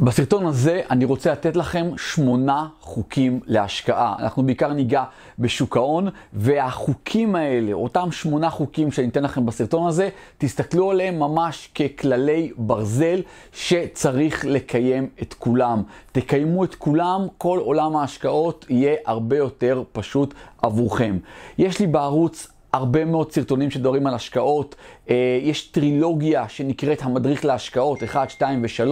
בסרטון הזה אני רוצה לתת לכם שמונה חוקים להשקעה. אנחנו בעיקר ניגע בשוק ההון, והחוקים האלה, אותם שמונה חוקים שאני אתן לכם בסרטון הזה, תסתכלו עליהם ממש ככללי ברזל שצריך לקיים את כולם. תקיימו את כולם, כל עולם ההשקעות יהיה הרבה יותר פשוט עבורכם. יש לי בערוץ הרבה מאוד סרטונים שדברים על השקעות. אה, יש טרילוגיה שנקראת המדריך להשקעות, 1, 2 ו-3.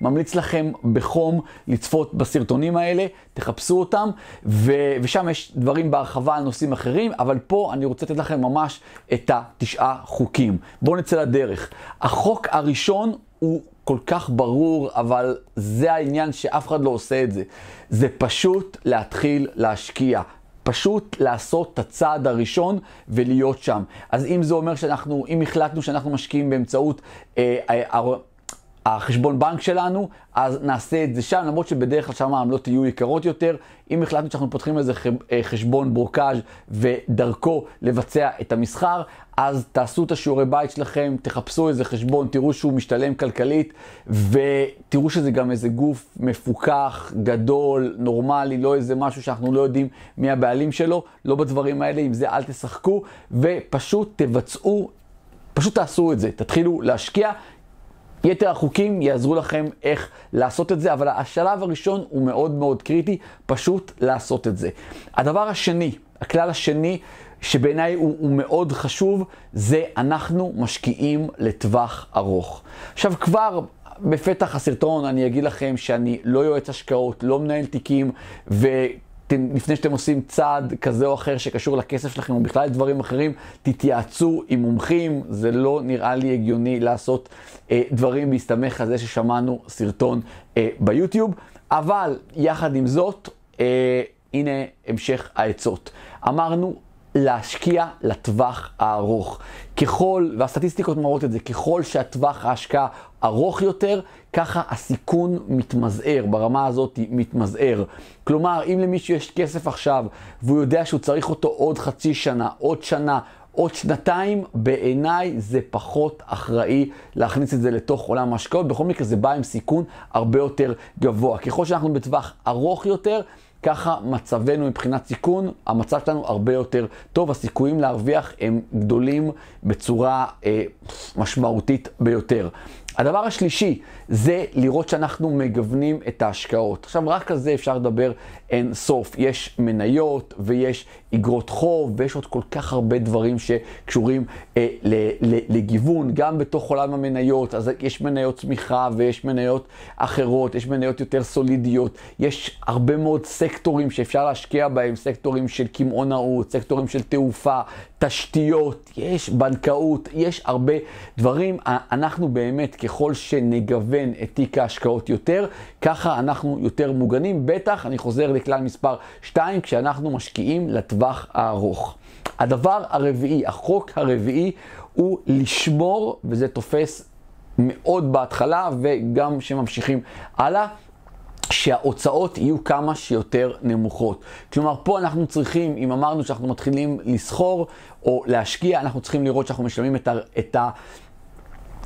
ממליץ לכם בחום לצפות בסרטונים האלה, תחפשו אותם, ו- ושם יש דברים בהרחבה על נושאים אחרים, אבל פה אני רוצה לתת לכם ממש את התשעה חוקים. בואו נצא לדרך. החוק הראשון הוא כל כך ברור, אבל זה העניין שאף אחד לא עושה את זה. זה פשוט להתחיל להשקיע. פשוט לעשות את הצעד הראשון ולהיות שם. אז אם זה אומר שאנחנו, אם החלטנו שאנחנו משקיעים באמצעות אה, אה, החשבון בנק שלנו, אז נעשה את זה שם, למרות שבדרך כלל שם העמלות יהיו יקרות יותר. אם החלטנו שאנחנו פותחים איזה אה, חשבון ברוקאז' ודרכו לבצע את המסחר, אז תעשו את השיעורי בית שלכם, תחפשו איזה חשבון, תראו שהוא משתלם כלכלית, ותראו שזה גם איזה גוף מפוקח, גדול, נורמלי, לא איזה משהו שאנחנו לא יודעים מי הבעלים שלו, לא בדברים האלה, עם זה אל תשחקו, ופשוט תבצעו, פשוט תעשו את זה, תתחילו להשקיע. יתר החוקים יעזרו לכם איך לעשות את זה, אבל השלב הראשון הוא מאוד מאוד קריטי, פשוט לעשות את זה. הדבר השני, הכלל השני, שבעיניי הוא, הוא מאוד חשוב, זה אנחנו משקיעים לטווח ארוך. עכשיו כבר בפתח הסרטון אני אגיד לכם שאני לא יועץ השקעות, לא מנהל תיקים, ו... לפני שאתם עושים צעד כזה או אחר שקשור לכסף שלכם או בכלל דברים אחרים, תתייעצו עם מומחים, זה לא נראה לי הגיוני לעשות אה, דברים בהסתמך על זה ששמענו סרטון אה, ביוטיוב, אבל יחד עם זאת, אה, הנה המשך העצות. אמרנו, להשקיע לטווח הארוך. ככל, והסטטיסטיקות מראות את זה, ככל שהטווח ההשקעה ארוך יותר, ככה הסיכון מתמזער, ברמה הזאת מתמזער. כלומר, אם למישהו יש כסף עכשיו, והוא יודע שהוא צריך אותו עוד חצי שנה, עוד שנה, עוד שנתיים, בעיניי זה פחות אחראי להכניס את זה לתוך עולם ההשקעות. בכל מקרה זה בא עם סיכון הרבה יותר גבוה. ככל שאנחנו בטווח ארוך יותר, ככה מצבנו מבחינת סיכון, המצב שלנו הרבה יותר טוב, הסיכויים להרוויח הם גדולים בצורה אה, משמעותית ביותר. הדבר השלישי זה לראות שאנחנו מגוונים את ההשקעות. עכשיו, רק על זה אפשר לדבר אין סוף. יש מניות ויש אגרות חוב ויש עוד כל כך הרבה דברים שקשורים אה, לגיוון, גם בתוך עולם המניות. אז יש מניות צמיחה ויש מניות אחרות, יש מניות יותר סולידיות. יש הרבה מאוד סקטורים שאפשר להשקיע בהם, סקטורים של קמעונאות, סקטורים של תעופה, תשתיות, יש בנקאות, יש הרבה דברים. אנחנו באמת, ככל שנגוון את תיק ההשקעות יותר, ככה אנחנו יותר מוגנים. בטח, אני חוזר לכלל מספר 2, כשאנחנו משקיעים לטווח הארוך. הדבר הרביעי, החוק הרביעי, הוא לשמור, וזה תופס מאוד בהתחלה וגם שממשיכים הלאה. שההוצאות יהיו כמה שיותר נמוכות. כלומר, פה אנחנו צריכים, אם אמרנו שאנחנו מתחילים לסחור או להשקיע, אנחנו צריכים לראות שאנחנו משלמים את ה... את ה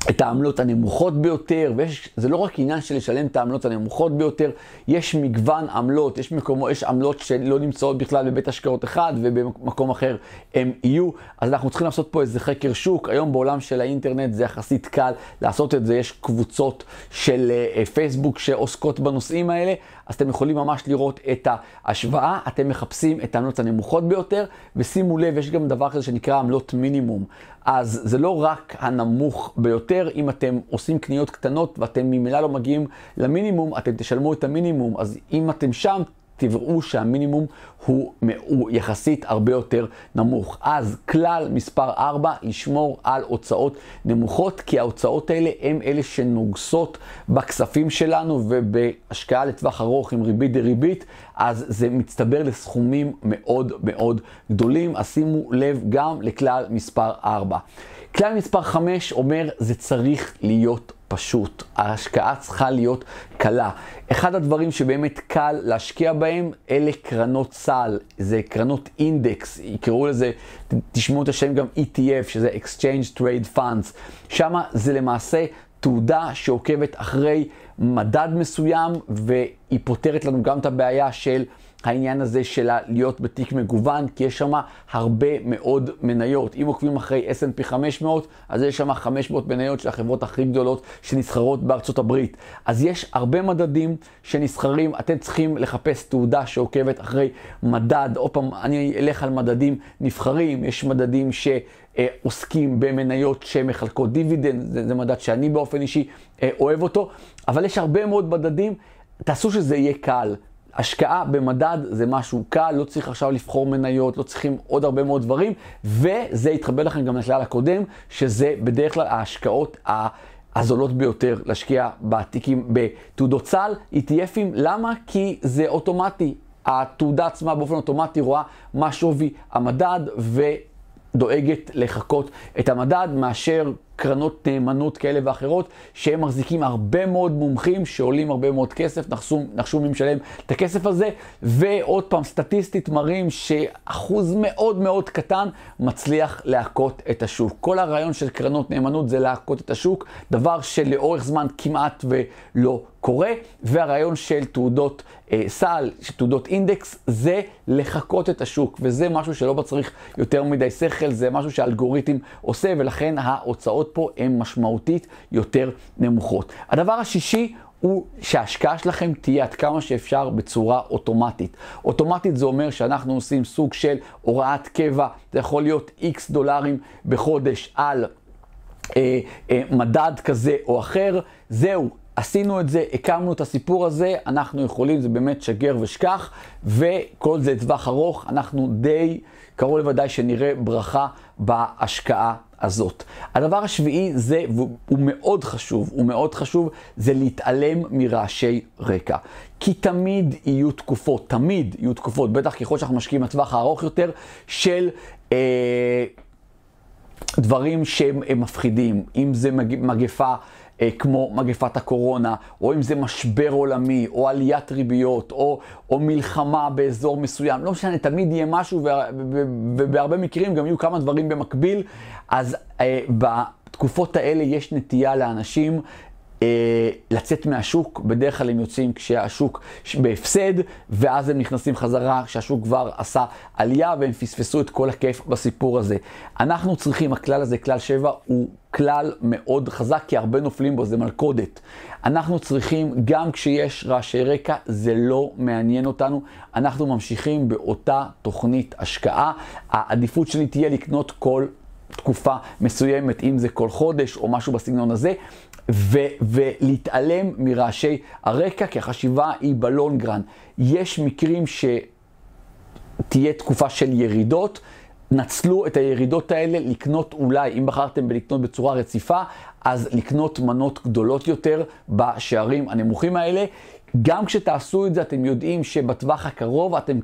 את העמלות הנמוכות ביותר, וזה לא רק עניין של לשלם את העמלות הנמוכות ביותר, יש מגוון עמלות, יש, מקומו, יש עמלות שלא נמצאות בכלל בבית השקעות אחד ובמקום אחר הם יהיו, אז אנחנו צריכים לעשות פה איזה חקר שוק, היום בעולם של האינטרנט זה יחסית קל לעשות את זה, יש קבוצות של uh, פייסבוק שעוסקות בנושאים האלה, אז אתם יכולים ממש לראות את ההשוואה, אתם מחפשים את העמלות הנמוכות ביותר, ושימו לב, יש גם דבר כזה שנקרא עמלות מינימום. אז זה לא רק הנמוך ביותר, אם אתם עושים קניות קטנות ואתם ממילא לא מגיעים למינימום, אתם תשלמו את המינימום, אז אם אתם שם, תראו שהמינימום הוא, הוא יחסית הרבה יותר נמוך. אז כלל מספר 4, לשמור על הוצאות נמוכות, כי ההוצאות האלה הן אלה שנוגסות בכספים שלנו ובהשקעה לטווח ארוך עם ריבית דריבית, אז זה מצטבר לסכומים מאוד מאוד גדולים. אז שימו לב גם לכלל מספר 4. כלל מספר 5 אומר, זה צריך להיות פשוט. ההשקעה צריכה להיות קלה. אחד הדברים שבאמת קל להשקיע בהם, אלה קרנות סל. זה קרנות אינדקס, יקראו לזה, תשמעו את השם גם ETF, שזה Exchange Trade Funds. שם זה למעשה תעודה שעוקבת אחרי מדד מסוים, והיא פותרת לנו גם את הבעיה של העניין הזה של להיות בתיק מגוון, כי יש שם הרבה מאוד מניות. אם עוקבים אחרי S&P 500, אז יש שם 500 מניות של החברות הכי גדולות שנסחרות בארצות הברית. אז יש הרבה מדדים שנסחרים, אתם צריכים לחפש תעודה שעוקבת אחרי מדד. עוד פעם, אני אלך על מדדים נבחרים, יש מדדים שעוסקים במניות שמחלקות דיבידנד, זה, זה מדד שאני באופן אישי אה, אוהב אותו, אבל יש הרבה מאוד מדדים. תעשו שזה יהיה קל. השקעה במדד זה משהו קל, לא צריך עכשיו לבחור מניות, לא צריכים עוד הרבה מאוד דברים, וזה יתחבר לכם גם לכלל הקודם, שזה בדרך כלל ההשקעות הזולות ביותר להשקיע בתיקים, בתעודות סל, ETFים. למה? כי זה אוטומטי. התעודה עצמה באופן אוטומטי רואה מה שווי המדד ודואגת לחקות את המדד מאשר קרנות נאמנות כאלה ואחרות, שהם מחזיקים הרבה מאוד מומחים שעולים הרבה מאוד כסף, נחשו, נחשו מי משלם את הכסף הזה, ועוד פעם, סטטיסטית מראים שאחוז מאוד מאוד קטן מצליח להכות את השוק. כל הרעיון של קרנות נאמנות זה להכות את השוק, דבר שלאורך זמן כמעט ולא קורה, והרעיון של תעודות אה, סל, של תעודות אינדקס, זה לחקות את השוק, וזה משהו שלא צריך יותר מדי שכל, זה משהו שהאלגוריתם עושה, ולכן ההוצאות פה הן משמעותית יותר נמוכות. הדבר השישי הוא שההשקעה שלכם תהיה עד כמה שאפשר בצורה אוטומטית. אוטומטית זה אומר שאנחנו עושים סוג של הוראת קבע, זה יכול להיות איקס דולרים בחודש על אה, אה, מדד כזה או אחר. זהו, עשינו את זה, הקמנו את הסיפור הזה, אנחנו יכולים, זה באמת שגר ושכח, וכל זה לטווח ארוך, אנחנו די, קרוב לוודאי שנראה ברכה בהשקעה הזאת. הדבר השביעי זה, והוא מאוד חשוב, הוא מאוד חשוב, זה להתעלם מרעשי רקע. כי תמיד יהיו תקופות, תמיד יהיו תקופות, בטח ככל שאנחנו משקיעים לטווח הארוך יותר, של... אה, דברים שהם מפחידים, אם זה מגפה כמו מגפת הקורונה, או אם זה משבר עולמי, או עליית ריביות, או, או מלחמה באזור מסוים, לא משנה, תמיד יהיה משהו, ובהרבה מקרים גם יהיו כמה דברים במקביל, אז אה, בתקופות האלה יש נטייה לאנשים אה, לצאת מהשוק, בדרך כלל הם יוצאים כשהשוק בהפסד, ואז הם נכנסים חזרה כשהשוק כבר עשה עלייה והם פספסו את כל הכיף בסיפור הזה. אנחנו צריכים, הכלל הזה, כלל 7, הוא כלל מאוד חזק, כי הרבה נופלים בו, זה מלכודת. אנחנו צריכים, גם כשיש רעשי רקע, זה לא מעניין אותנו, אנחנו ממשיכים באותה תוכנית השקעה. העדיפות שלי תהיה לקנות כל תקופה מסוימת, אם זה כל חודש או משהו בסגנון הזה, ו- ולהתעלם מרעשי הרקע, כי החשיבה היא בלונגרן. יש מקרים שתהיה תקופה של ירידות, נצלו את הירידות האלה לקנות אולי, אם בחרתם בלקנות בצורה רציפה, אז לקנות מנות גדולות יותר בשערים הנמוכים האלה. גם כשתעשו את זה, אתם יודעים שבטווח הקרוב אתם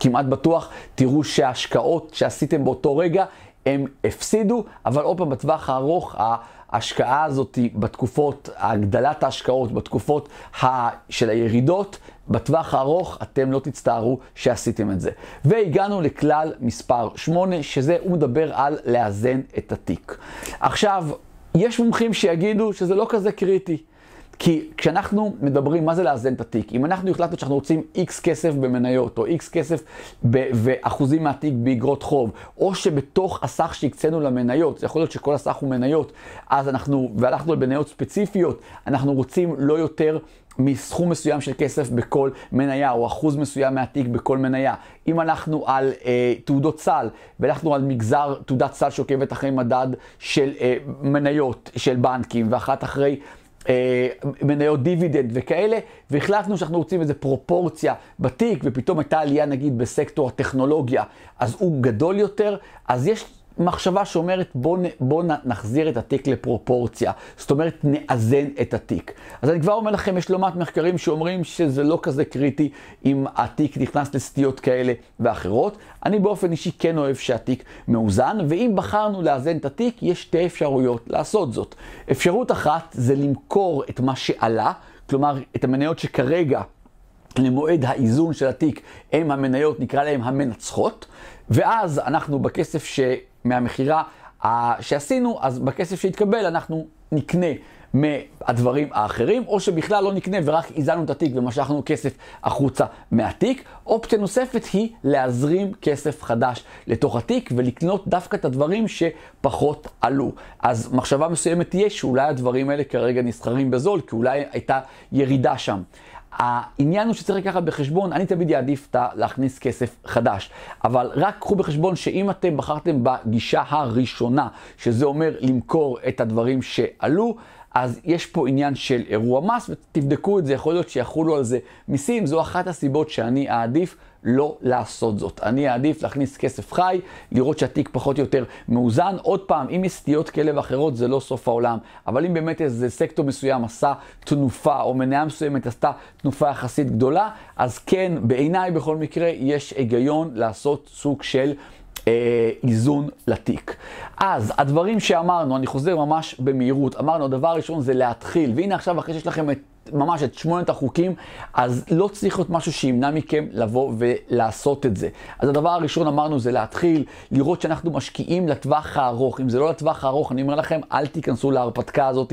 כמעט בטוח תראו שההשקעות שעשיתם באותו רגע הם הפסידו, אבל עוד פעם, בטווח הארוך, ההשקעה הזאת בתקופות, הגדלת ההשקעות בתקופות של הירידות, בטווח הארוך אתם לא תצטערו שעשיתם את זה. והגענו לכלל מספר 8, שזה, הוא מדבר על לאזן את התיק. עכשיו, יש מומחים שיגידו שזה לא כזה קריטי. כי כשאנחנו מדברים, מה זה לאזן את התיק? אם אנחנו החלטנו שאנחנו רוצים איקס כסף במניות, או איקס כסף ואחוזים מהתיק באגרות חוב, או שבתוך הסך שהקצינו למניות, זה יכול להיות שכל הסך הוא מניות, אז אנחנו, והלכנו למניות ספציפיות, אנחנו רוצים לא יותר מסכום מסוים של כסף בכל מניה, או אחוז מסוים מהתיק בכל מניה. אם הלכנו על אה, תעודות סל, והלכנו על מגזר תעודת סל שעוקבת אחרי מדד של אה, מניות של בנקים, ואחת אחרי... אה, מניות דיבידנד וכאלה, והחלטנו שאנחנו רוצים איזה פרופורציה בתיק, ופתאום הייתה עלייה נגיד בסקטור הטכנולוגיה, אז הוא גדול יותר, אז יש מחשבה שאומרת בוא, בוא נחזיר את התיק לפרופורציה, זאת אומרת נאזן את התיק. אז אני כבר אומר לכם, יש לא מעט מחקרים שאומרים שזה לא כזה קריטי אם התיק נכנס לסטיות כאלה ואחרות. אני באופן אישי כן אוהב שהתיק מאוזן, ואם בחרנו לאזן את התיק, יש שתי אפשרויות לעשות זאת. אפשרות אחת זה למכור את מה שעלה, כלומר את המניות שכרגע למועד האיזון של התיק הם המניות, נקרא להם המנצחות, ואז אנחנו בכסף ש... מהמכירה שעשינו, אז בכסף שהתקבל אנחנו נקנה מהדברים האחרים, או שבכלל לא נקנה ורק איזנו את התיק ומשכנו כסף החוצה מהתיק. אופציה נוספת היא להזרים כסף חדש לתוך התיק ולקנות דווקא את הדברים שפחות עלו. אז מחשבה מסוימת תהיה שאולי הדברים האלה כרגע נסחרים בזול, כי אולי הייתה ירידה שם. העניין הוא שצריך לקחת בחשבון, אני תמיד אעדיף להכניס כסף חדש, אבל רק קחו בחשבון שאם אתם בחרתם בגישה הראשונה, שזה אומר למכור את הדברים שעלו, אז יש פה עניין של אירוע מס, ותבדקו את זה, יכול להיות שיחולו על זה מיסים, זו אחת הסיבות שאני אעדיף לא לעשות זאת. אני אעדיף להכניס כסף חי, לראות שהתיק פחות או יותר מאוזן. עוד פעם, אם יש סטיות כאלה ואחרות, זה לא סוף העולם. אבל אם באמת איזה סקטור מסוים עשה תנופה, או מניה מסוימת עשתה תנופה יחסית גדולה, אז כן, בעיניי בכל מקרה, יש היגיון לעשות סוג של... אה, איזון לתיק. אז הדברים שאמרנו, אני חוזר ממש במהירות, אמרנו, הדבר הראשון זה להתחיל, והנה עכשיו אחרי שיש לכם את ממש את שמונת החוקים, אז לא צריך להיות משהו שימנע מכם לבוא ולעשות את זה. אז הדבר הראשון אמרנו זה להתחיל, לראות שאנחנו משקיעים לטווח הארוך. אם זה לא לטווח הארוך, אני אומר לכם, אל תיכנסו להרפתקה הזאת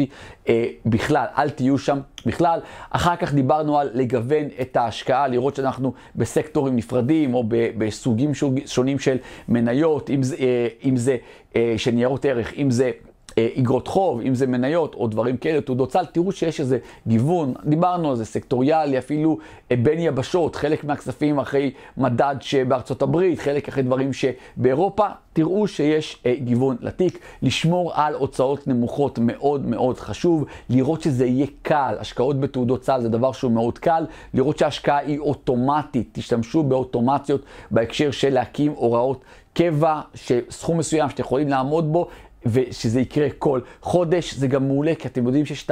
אה, בכלל, אל תהיו שם בכלל. אחר כך דיברנו על לגוון את ההשקעה, לראות שאנחנו בסקטורים נפרדים או בסוגים שונים של מניות, אם זה, אה, אם זה אה, של ניירות ערך, אם זה... איגרות חוב, אם זה מניות או דברים כאלה, תעודות סל, תראו שיש איזה גיוון, דיברנו על זה, סקטוריאלי, אפילו אה, בין יבשות, חלק מהכספים אחרי מדד שבארצות הברית, חלק אחרי דברים שבאירופה, תראו שיש אה, גיוון לתיק, לשמור על הוצאות נמוכות מאוד מאוד חשוב, לראות שזה יהיה קל, השקעות בתעודות סל זה דבר שהוא מאוד קל, לראות שההשקעה היא אוטומטית, תשתמשו באוטומציות בהקשר של להקים הוראות קבע, שסכום מסוים שאתם יכולים לעמוד בו, ושזה יקרה כל חודש, זה גם מעולה, כי אתם יודעים שיש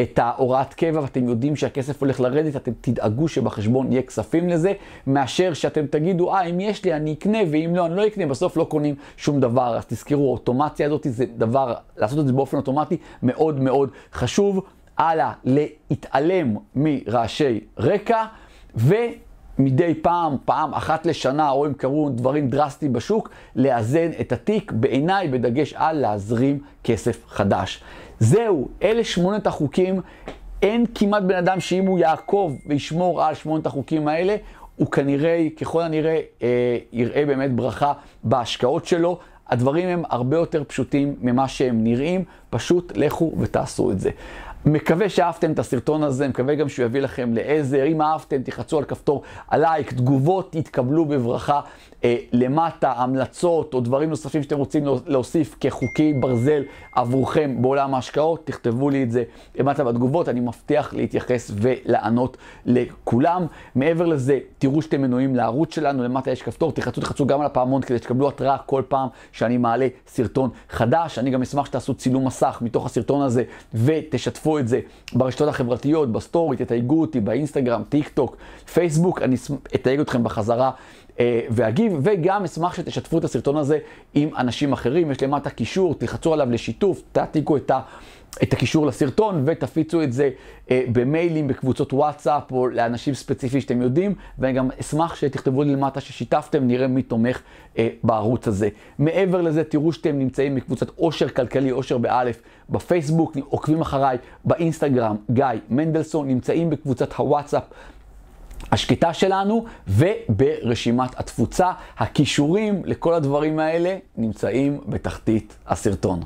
את ההוראת קבע ואתם יודעים שהכסף הולך לרדת, אתם תדאגו שבחשבון יהיה כספים לזה, מאשר שאתם תגידו, אה, אם יש לי אני אקנה, ואם לא, אני לא אקנה, בסוף לא קונים שום דבר. אז תזכרו, האוטומציה הזאת זה דבר, לעשות את זה באופן אוטומטי מאוד מאוד חשוב. הלאה, להתעלם מרעשי רקע, ו... מדי פעם, פעם אחת לשנה, או אם קרו דברים דרסטיים בשוק, לאזן את התיק, בעיניי בדגש על להזרים כסף חדש. זהו, אלה שמונת החוקים. אין כמעט בן אדם שאם הוא יעקוב וישמור על שמונת החוקים האלה, הוא כנראה, ככל הנראה, אה, יראה באמת ברכה בהשקעות שלו. הדברים הם הרבה יותר פשוטים ממה שהם נראים, פשוט לכו ותעשו את זה. מקווה שאהבתם את הסרטון הזה, מקווה גם שהוא יביא לכם לעזר. אם אהבתם, תחצו על כפתור הלייק, תגובות יתקבלו בברכה אה, למטה, המלצות או דברים נוספים שאתם רוצים להוסיף כחוקי ברזל עבורכם בעולם ההשקעות, תכתבו לי את זה למטה בתגובות, אני מבטיח להתייחס ולענות לכולם. מעבר לזה, תראו שאתם מנויים לערוץ שלנו, למטה יש כפתור, תחצו, תחצו גם על הפעמון כדי שתקבלו התראה כל פעם שאני מעלה סרטון חדש. אני גם אשמח שתעשו צילום מסך מתוך הסרטון הזה ותשתפו את זה ברשתות החברתיות, בסטורי, תתייגו אותי באינסטגרם, טיק טוק, פייסבוק, אני אתייג אתכם בחזרה. אה, ואגיב, וגם אשמח שתשתפו את הסרטון הזה עם אנשים אחרים. יש למטה קישור, תלחצו עליו לשיתוף, תעתיקו את ה... את הקישור לסרטון ותפיצו את זה אה, במיילים, בקבוצות וואטסאפ או לאנשים ספציפיים שאתם יודעים, ואני גם אשמח שתכתבו לי למטה ששיתפתם, נראה מי תומך אה, בערוץ הזה. מעבר לזה, תראו שאתם נמצאים בקבוצת עושר כלכלי, עושר באלף, בפייסבוק, עוקבים אחריי, באינסטגרם, גיא מנדלסון, נמצאים בקבוצת הוואטסאפ. השקטה שלנו וברשימת התפוצה. הכישורים לכל הדברים האלה נמצאים בתחתית הסרטון.